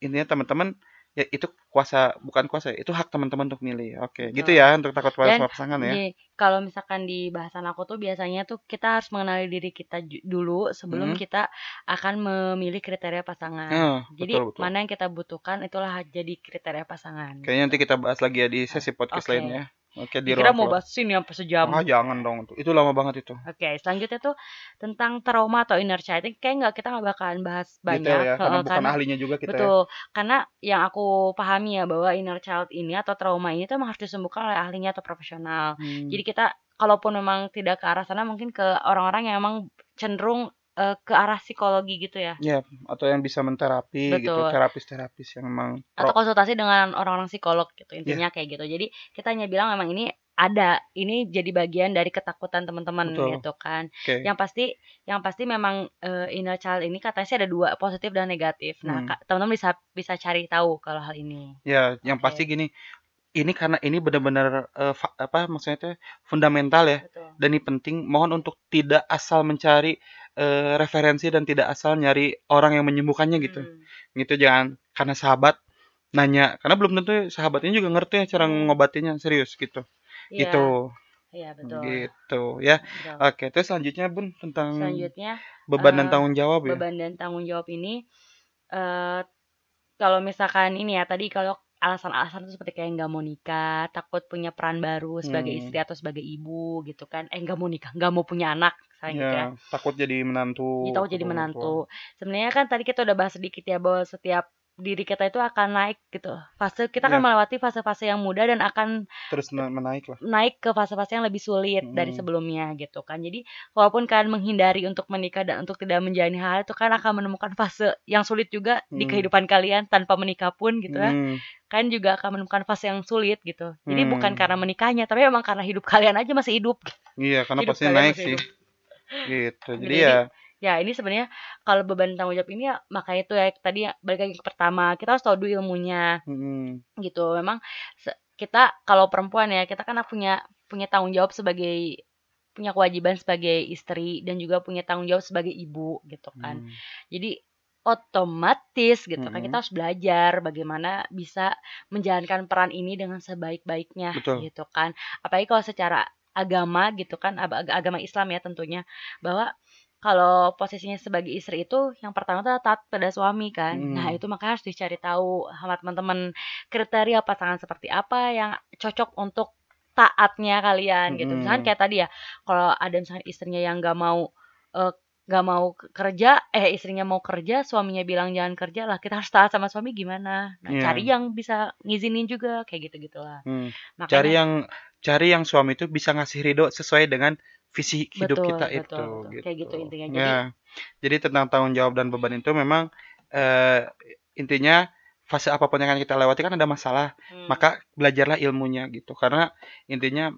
intinya teman-teman ya itu kuasa bukan kuasa itu hak teman-teman untuk milih oke okay. gitu ya untuk takut pada pasangan ya
kalau misalkan di bahasan aku tuh biasanya tuh kita harus mengenali diri kita dulu sebelum hmm. kita akan memilih kriteria pasangan oh, jadi betul, betul. mana yang kita butuhkan itulah jadi kriteria pasangan
kayaknya nanti kita bahas lagi ya di sesi podcast okay. lainnya
Oke, di Kira mau bahas ini sampai sejam.
Ah, jangan dong. Itu lama banget itu.
Oke, selanjutnya tuh tentang trauma atau inner child. Kayak nggak kita nggak bakalan bahas banyak. Detail
ya, karena bukan ahlinya juga kita.
Ya. Betul. Ya. Karena yang aku pahami ya bahwa inner child ini atau trauma ini tuh harus disembuhkan oleh ahlinya atau profesional. Hmm. Jadi kita kalaupun memang tidak ke arah sana mungkin ke orang-orang yang memang cenderung uh, ke arah psikologi gitu ya.
Iya, atau yang bisa menterapi gitu, terapis-terapis yang memang
atau konsultasi dengan orang-orang psikolog gitu. Intinya yeah. kayak gitu. Jadi kita hanya bilang memang ini ada, ini jadi bagian dari ketakutan teman-teman gitu kan. Okay. Yang pasti yang pasti memang uh, inner child ini katanya sih ada dua, positif dan negatif. Nah, hmm. teman-teman bisa bisa cari tahu kalau hal ini.
Ya, yang okay. pasti gini, ini karena ini benar-benar uh, apa maksudnya itu fundamental ya Betul. dan ini penting mohon untuk tidak asal mencari uh, referensi dan tidak asal nyari orang yang menyembuhkannya gitu hmm. gitu jangan karena sahabat nanya karena belum tentu sahabatnya juga ngerti ya cara hmm. ngobatinya serius gitu yeah. gitu
Iya betul.
Gitu ya. Betul. Oke, terus selanjutnya Bun tentang
selanjutnya
beban uh, dan tanggung jawab
ya. Beban dan tanggung jawab ini uh, kalau misalkan ini ya tadi kalau alasan-alasan itu seperti kayak nggak mau nikah, takut punya peran baru sebagai hmm. istri atau sebagai ibu gitu kan. Eh nggak mau nikah, nggak mau punya anak,
saya gitu ya, ya. Takut jadi menantu.
Ya, takut jadi menantu. Sebenarnya kan tadi kita udah bahas sedikit ya bahwa setiap diri kita itu akan naik gitu. Fase kita akan yeah. melewati fase-fase yang mudah dan akan
terus menaik lah.
Naik ke fase-fase yang lebih sulit hmm. dari sebelumnya gitu kan. Jadi walaupun kalian menghindari untuk menikah dan untuk tidak menjalani hal itu kan akan menemukan fase yang sulit juga hmm. di kehidupan kalian tanpa menikah pun gitu ya. Hmm. Kan juga akan menemukan fase yang sulit gitu. Jadi hmm. bukan karena menikahnya tapi memang karena hidup kalian aja masih hidup.
Iya, karena pasti naik sih. Hidup. Gitu. Jadi, Jadi ya
ya ini sebenarnya kalau beban tanggung jawab ini ya makanya itu ya tadi ya, balik lagi ke pertama kita harus tahu dulu ilmunya. Hmm. gitu memang kita kalau perempuan ya kita kan punya punya tanggung jawab sebagai punya kewajiban sebagai istri dan juga punya tanggung jawab sebagai ibu gitu kan. Hmm. jadi otomatis gitu kan kita harus belajar bagaimana bisa menjalankan peran ini dengan sebaik-baiknya gitu kan. Apalagi kalau secara agama gitu kan agama Islam ya tentunya bahwa kalau posisinya sebagai istri itu yang pertama tuh taat pada suami kan. Hmm. Nah, itu makanya harus dicari tahu sama teman-teman kriteria pasangan seperti apa yang cocok untuk taatnya kalian gitu. Misalkan kayak tadi ya, kalau ada misalnya istrinya yang gak mau uh, nggak mau kerja, eh istrinya mau kerja, suaminya bilang jangan kerja lah, kita harus taat sama suami gimana? Nah, yeah. cari yang bisa ngizinin juga kayak gitu gitulah.
Hmm. Makanya, cari yang cari yang suami itu bisa ngasih ridho sesuai dengan visi hidup betul, kita betul, itu betul.
gitu. Kayak gitu intinya.
Jadi ya. Jadi tentang tanggung jawab dan beban itu memang uh, intinya fase apa pun yang akan kita lewati kan ada masalah, hmm. maka belajarlah ilmunya gitu. Karena intinya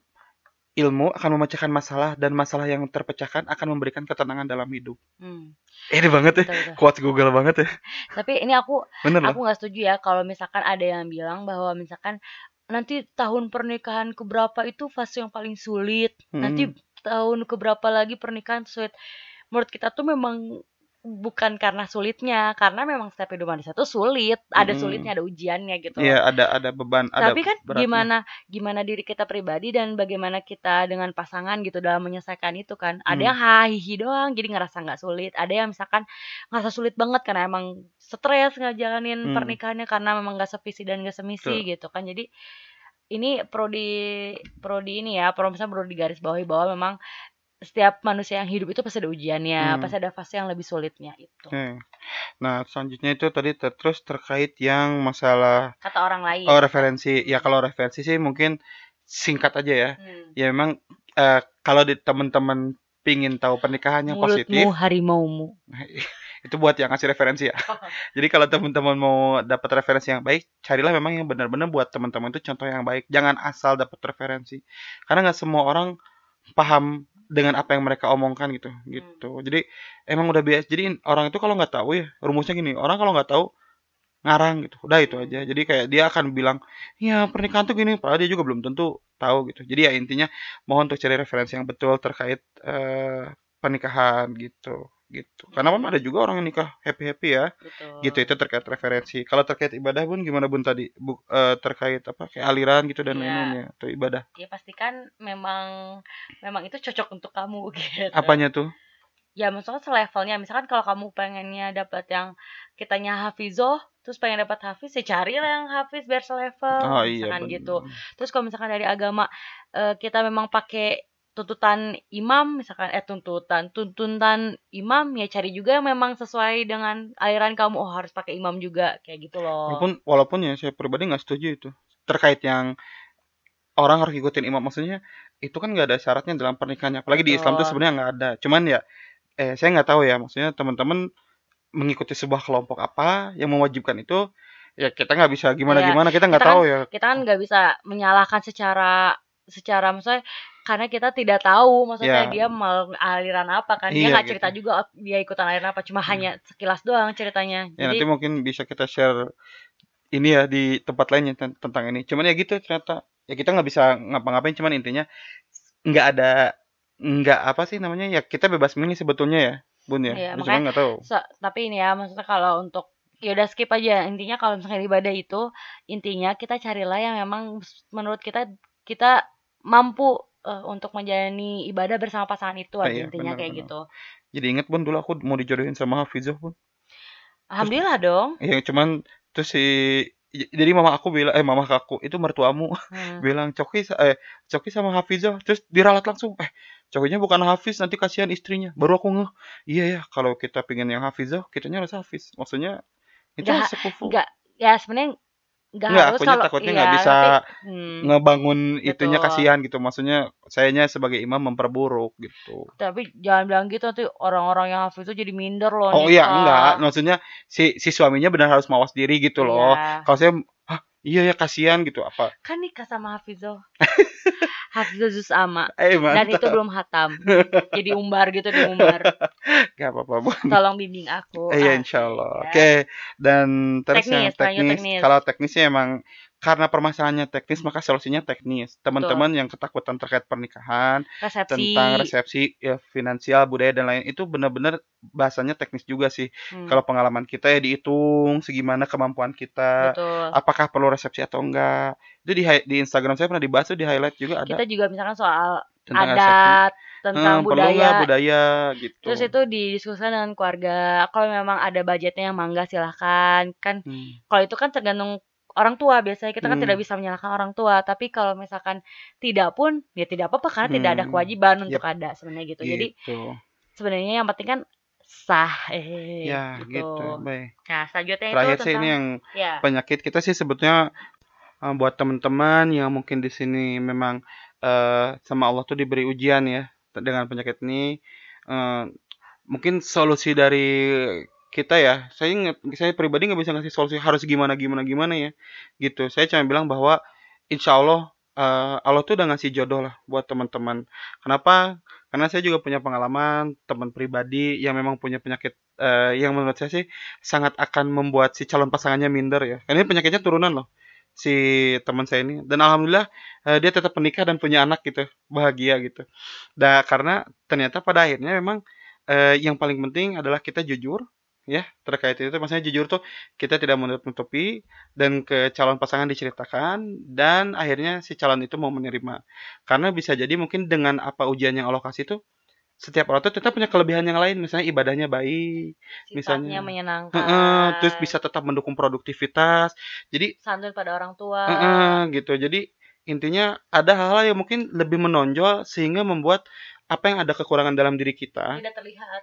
ilmu akan memecahkan masalah dan masalah yang terpecahkan akan memberikan ketenangan dalam hidup. Hmm. Ini banget ya, kuat Google banget ya.
Tapi ini aku Bener aku nggak setuju ya kalau misalkan ada yang bilang bahwa misalkan nanti tahun pernikahan keberapa itu fase yang paling sulit. Hmm. Nanti tahun keberapa lagi pernikahan sulit menurut kita tuh memang bukan karena sulitnya, karena memang setiap kehidupan manusia itu sulit, ada sulitnya, ada ujiannya gitu
Iya, ada ada beban, ada
Tapi kan
beratnya.
gimana gimana diri kita pribadi dan bagaimana kita dengan pasangan gitu dalam menyelesaikan itu kan. Ada
Hmm.
yang hahihi doang jadi ngerasa nggak sulit, ada yang misalkan ngerasa sulit banget karena emang stres ngejalanin
Hmm.
pernikahannya karena memang nggak sevisi dan nggak semisi
Betul.
gitu kan. Jadi ini perlu di perlu di ini ya, perlu misalnya perlu digarisbawahi bahwa memang setiap manusia yang hidup itu pasti ada ujiannya,
Hmm.
pasti ada fase yang lebih sulitnya itu.
Oke. Nah, selanjutnya itu tadi ter- terus terkait yang masalah
Kata orang lain.
oh referensi. Ya kalau referensi sih mungkin singkat aja ya.
Hmm.
Ya memang eh, kalau di teman-teman pingin tahu pernikahan yang positif,
Mulutmu harimaumu.
itu buat yang ngasih referensi ya. Jadi kalau teman-teman mau dapat referensi yang baik, carilah memang yang benar-benar buat teman-teman itu contoh yang baik. Jangan asal dapat referensi. Karena nggak semua orang paham dengan apa yang mereka omongkan gitu gitu. Jadi emang udah biasa jadi orang itu kalau nggak tahu ya rumusnya gini. Orang kalau nggak tahu ngarang gitu. Udah itu aja. Jadi kayak dia akan bilang ya pernikahan tuh gini. Padahal dia juga belum tentu tahu gitu. Jadi ya intinya mohon untuk cari referensi yang betul terkait eh, pernikahan gitu gitu karena memang ada juga orang yang nikah happy happy ya
Betul.
gitu itu terkait referensi kalau terkait ibadah bun gimana bun tadi Bu, eh, terkait apa kayak aliran gitu dan
Iya.
lain-lainnya tuh ibadah
ya pastikan memang memang itu cocok untuk kamu gitu.
apanya tuh
Ya maksudnya selevelnya misalkan kalau kamu pengennya dapat yang kitanya hafizoh terus pengen dapat hafiz ya carilah yang hafiz biar selevel
oh iya
misalkan
bener.
gitu. Terus kalau misalkan dari agama eh, kita memang pakai tuntutan imam misalkan eh tuntutan tuntutan imam ya cari juga yang memang sesuai dengan aliran kamu. Oh harus pakai imam juga kayak gitu loh.
Walaupun walaupun ya saya pribadi nggak setuju itu. Terkait yang orang harus ikutin imam maksudnya itu kan nggak ada syaratnya dalam pernikahannya. Apalagi di Islam tuh
Betul.
sebenarnya nggak ada. Cuman ya eh saya nggak tahu ya maksudnya teman-teman mengikuti sebuah kelompok apa yang mewajibkan itu ya kita nggak bisa gimana gimana kita nggak
kan-
tahu ya.
kita kan nggak bisa menyalahkan secara secara maksudnya karena kita tidak tahu maksudnya
Ya.
dia mau aliran apa kan. Dia
Iya,
nggak
gitu.
cerita juga oh, dia ikutan aliran apa cuma hanya sekilas doang ceritanya.
Ya
jadi
nanti mungkin bisa kita share ini ya di tempat lainnya ten- tentang ini. Cuman ya gitu ternyata ya kita nggak bisa ngapa-ngapain cuman intinya nggak ada nggak apa sih namanya ya kita bebas milih sebetulnya ya bun ya. Lu
makanya-
cuma nggak tahu.
So- tapi ini ya maksudnya kalau untuk ya udah skip aja. Intinya kalau misalnya ibadah itu intinya kita carilah yang memang menurut kita kita mampu eh, untuk menjalani ibadah bersama pasangan itu aja
Iya,
intinya
benar,
kayak
benar.
gitu
Jadi inget bun dulu aku mau dijodohin sama Hafizah pun.
alhamdulillah dong
Ya cuman terus si jadi mama aku bilang eh mama aku itu mertuamu
Hmm.
bilang Coki eh Coki sama Hafizah terus diralat langsung eh Cokinya bukan Hafiz nanti kasihan istrinya baru aku ngeh iya ya kalau kita pengen yang Hafizah kitanya harus Hafiz maksudnya itu
Nggak,
sekufu
nggak ya sebenarnya nggak
Nggak,
harus
akunya
kalau
takutnya
iya,
nggak bisa
tapi, hmm,
ngebangun itunya
Betul.
kasihan gitu maksudnya sayanya sebagai imam memperburuk gitu
tapi jangan bilang gitu nanti orang-orang yang hafid itu jadi minder loh
oh iya
nikah.
enggak maksudnya si si suaminya benar harus mawas diri gitu loh
Iya.
kalau saya hah iya ya kasihan gitu. Apa?
Kan nikah sama Hafizo Hafizo Zus ama.
Eh
dan itu belum hatam. Jadi umbar gitu di umbar.
Gak apa-apa
tolong bimbing aku.
Eh, Iya
Ah,
insya Allah.
ya.
Oke. Dan terus
Teknis,
yang teknis. Kalau teknisnya emang karena permasalahannya teknis maka solusinya teknis. Teman-teman yang ketakutan terkait pernikahan,
resepsi
tentang resepsi, ya, finansial, budaya dan lain itu benar-benar bahasanya teknis juga sih.
Hmm,
Kalau pengalaman kita ya dihitung segimana kemampuan kita,
betul
apakah perlu resepsi atau enggak. Itu di di Instagram saya pernah dibahas tuh di highlight juga ada
kita juga misalkan soal
tentang resepsi.
adat tentang
Hmm,
budaya
budaya gitu.
terus itu didiskusikan dengan keluarga kalau memang ada budgetnya yang mangga silahkan kan
Hmm.
kalau itu kan tergantung orang tua biasanya kita kan
Hmm.
tidak bisa menyalahkan orang tua tapi kalau misalkan tidak pun ya tidak apa-apa karena tidak ada
Hmm.
kewajiban untuk
Yep.
ada sebenarnya gitu jadi
Gitu.
sebenarnya yang penting kan sah eh
Ya,
gitu.
gitu. Baik.
nah selanjutnya
Terakhir
itu
sih
tentang
ini yang
ya
penyakit kita sih sebetulnya uh, buat teman-teman yang mungkin di sini memang uh, sama Allah tuh diberi ujian ya dengan penyakit ini uh, mungkin solusi dari kita ya saya nge- saya pribadi nggak bisa ngasih solusi harus gimana gimana gimana ya gitu saya cuma bilang bahwa insya Allah uh, Allah tuh udah ngasih jodoh lah buat teman-teman kenapa karena saya juga punya pengalaman teman pribadi yang memang punya penyakit uh, yang menurut saya sih sangat akan membuat si calon pasangannya minder ya. Karena ini penyakitnya turunan loh si teman saya ini dan alhamdulillah eh, dia tetap menikah dan punya anak gitu bahagia gitu. Dan karena ternyata pada akhirnya memang uh, yang paling penting adalah kita jujur ya terkait itu maksudnya jujur tuh kita tidak menutupi dan ke calon pasangan diceritakan dan akhirnya si calon itu mau menerima. Karena bisa jadi mungkin dengan apa ujian yang Allah kasih tuh setiap orang tuh tetap punya kelebihan yang lain. Misalnya ibadahnya baik
Sifatnya
misalnya
menyenangkan.
Terus bisa tetap mendukung produktivitas. Jadi
santun pada orang tua.
Gitu. Jadi intinya ada hal-hal yang mungkin lebih menonjol sehingga membuat apa yang ada kekurangan dalam diri kita
tidak terlihat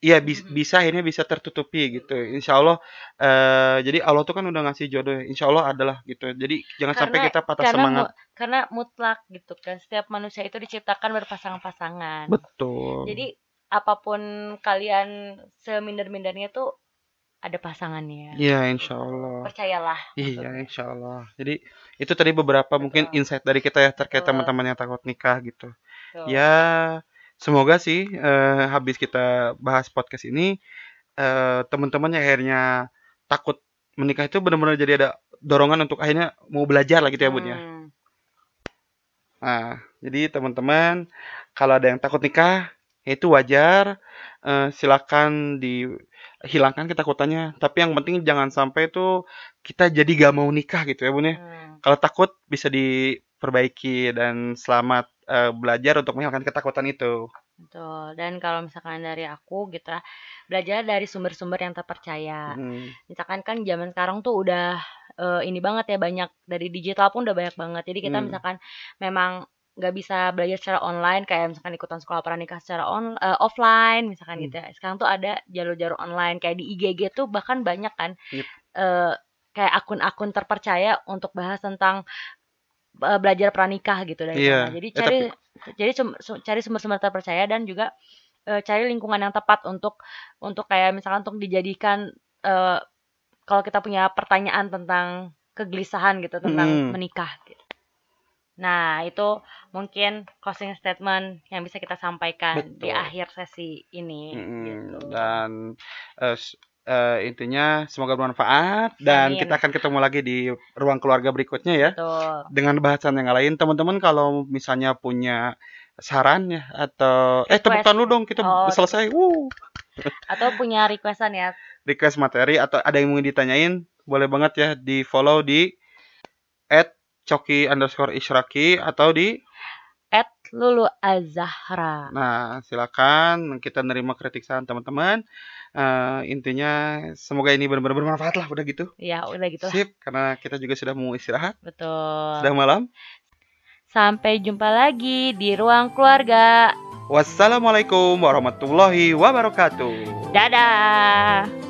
Iya bis, bisa akhirnya bisa tertutupi gitu. Insya Allah. Uh, jadi Allah tuh kan udah ngasih jodoh. Ya. Insya Allah adalah gitu. Jadi jangan karena, sampai kita patah
karena
semangat.
Mu, karena mutlak gitu kan. Setiap manusia itu diciptakan berpasangan-pasangan.
Betul.
Jadi apa pun kalian seminder-mindernya tuh ada pasangannya.
Iya, insya Allah.
Percayalah.
Iya, insya Allah. Jadi itu tadi beberapa Betul. mungkin insight dari kita ya terkait teman-teman yang takut nikah gitu. Betul. Ya semoga sih uh, habis kita bahas podcast ini uh, teman-teman yang akhirnya takut menikah itu benar-benar jadi ada dorongan untuk akhirnya mau belajar lah gitu ya bun ya. Hmm. Nah, jadi teman-teman kalau ada yang takut nikah ya itu wajar. Uh, silakan dihilangkan ketakutannya. Tapi yang penting jangan sampai itu kita jadi gak mau nikah gitu ya bun ya. Hmm. Kalau takut bisa diperbaiki dan selamat uh, belajar untuk menghilangkan ketakutan itu.
Betul. Dan kalau misalkan dari aku gitu ya, belajar dari sumber-sumber yang terpercaya. Hmm. Misalkan kan zaman sekarang tuh udah uh, ini banget ya banyak dari digital pun udah banyak banget. Jadi kita hmm. misalkan memang nggak bisa belajar secara online kayak misalkan ikutan sekolah pranikah secara on uh, offline misalkan hmm. gitu ya. Sekarang tuh ada jalur-jalur online kayak di IGG tuh bahkan banyak kan yep. uh, kayak akun-akun terpercaya untuk bahas tentang uh, belajar pranikah gitu dari yeah. sana. Jadi eh, cari eh, tapi... jadi cari sumber-sumber terpercaya dan juga uh, cari lingkungan yang tepat untuk untuk kayak misalkan untuk dijadikan uh, kalau kita punya pertanyaan tentang kegelisahan gitu tentang mm. menikah gitu. Nah, itu mungkin closing statement yang bisa kita sampaikan Betul. di akhir sesi ini mm, gitu.
Dan uh, uh, intinya semoga bermanfaat dan Amin. kita akan ketemu lagi di ruang keluarga berikutnya ya Betul. dengan bahasan yang lain teman-teman kalau misalnya punya saran ya atau eh, Request. eh tepuk tangan lu dong kita oh, selesai Woo.
atau punya requestan ya
request materi atau ada yang mau ditanyain boleh banget ya di follow di at coki underscore isyraki atau di
Lulu Azahra.
Nah, silakan kita nerima kritik saran teman-teman uh, intinya semoga ini benar-benar bermanfaat lah udah gitu.
Ya, udah gitu.
Sip, karena kita juga sudah mau istirahat.
Betul.
Sudah malam.
Sampai jumpa lagi di ruang keluarga.
Wassalamualaikum warahmatullahi wabarakatuh.
Dadah.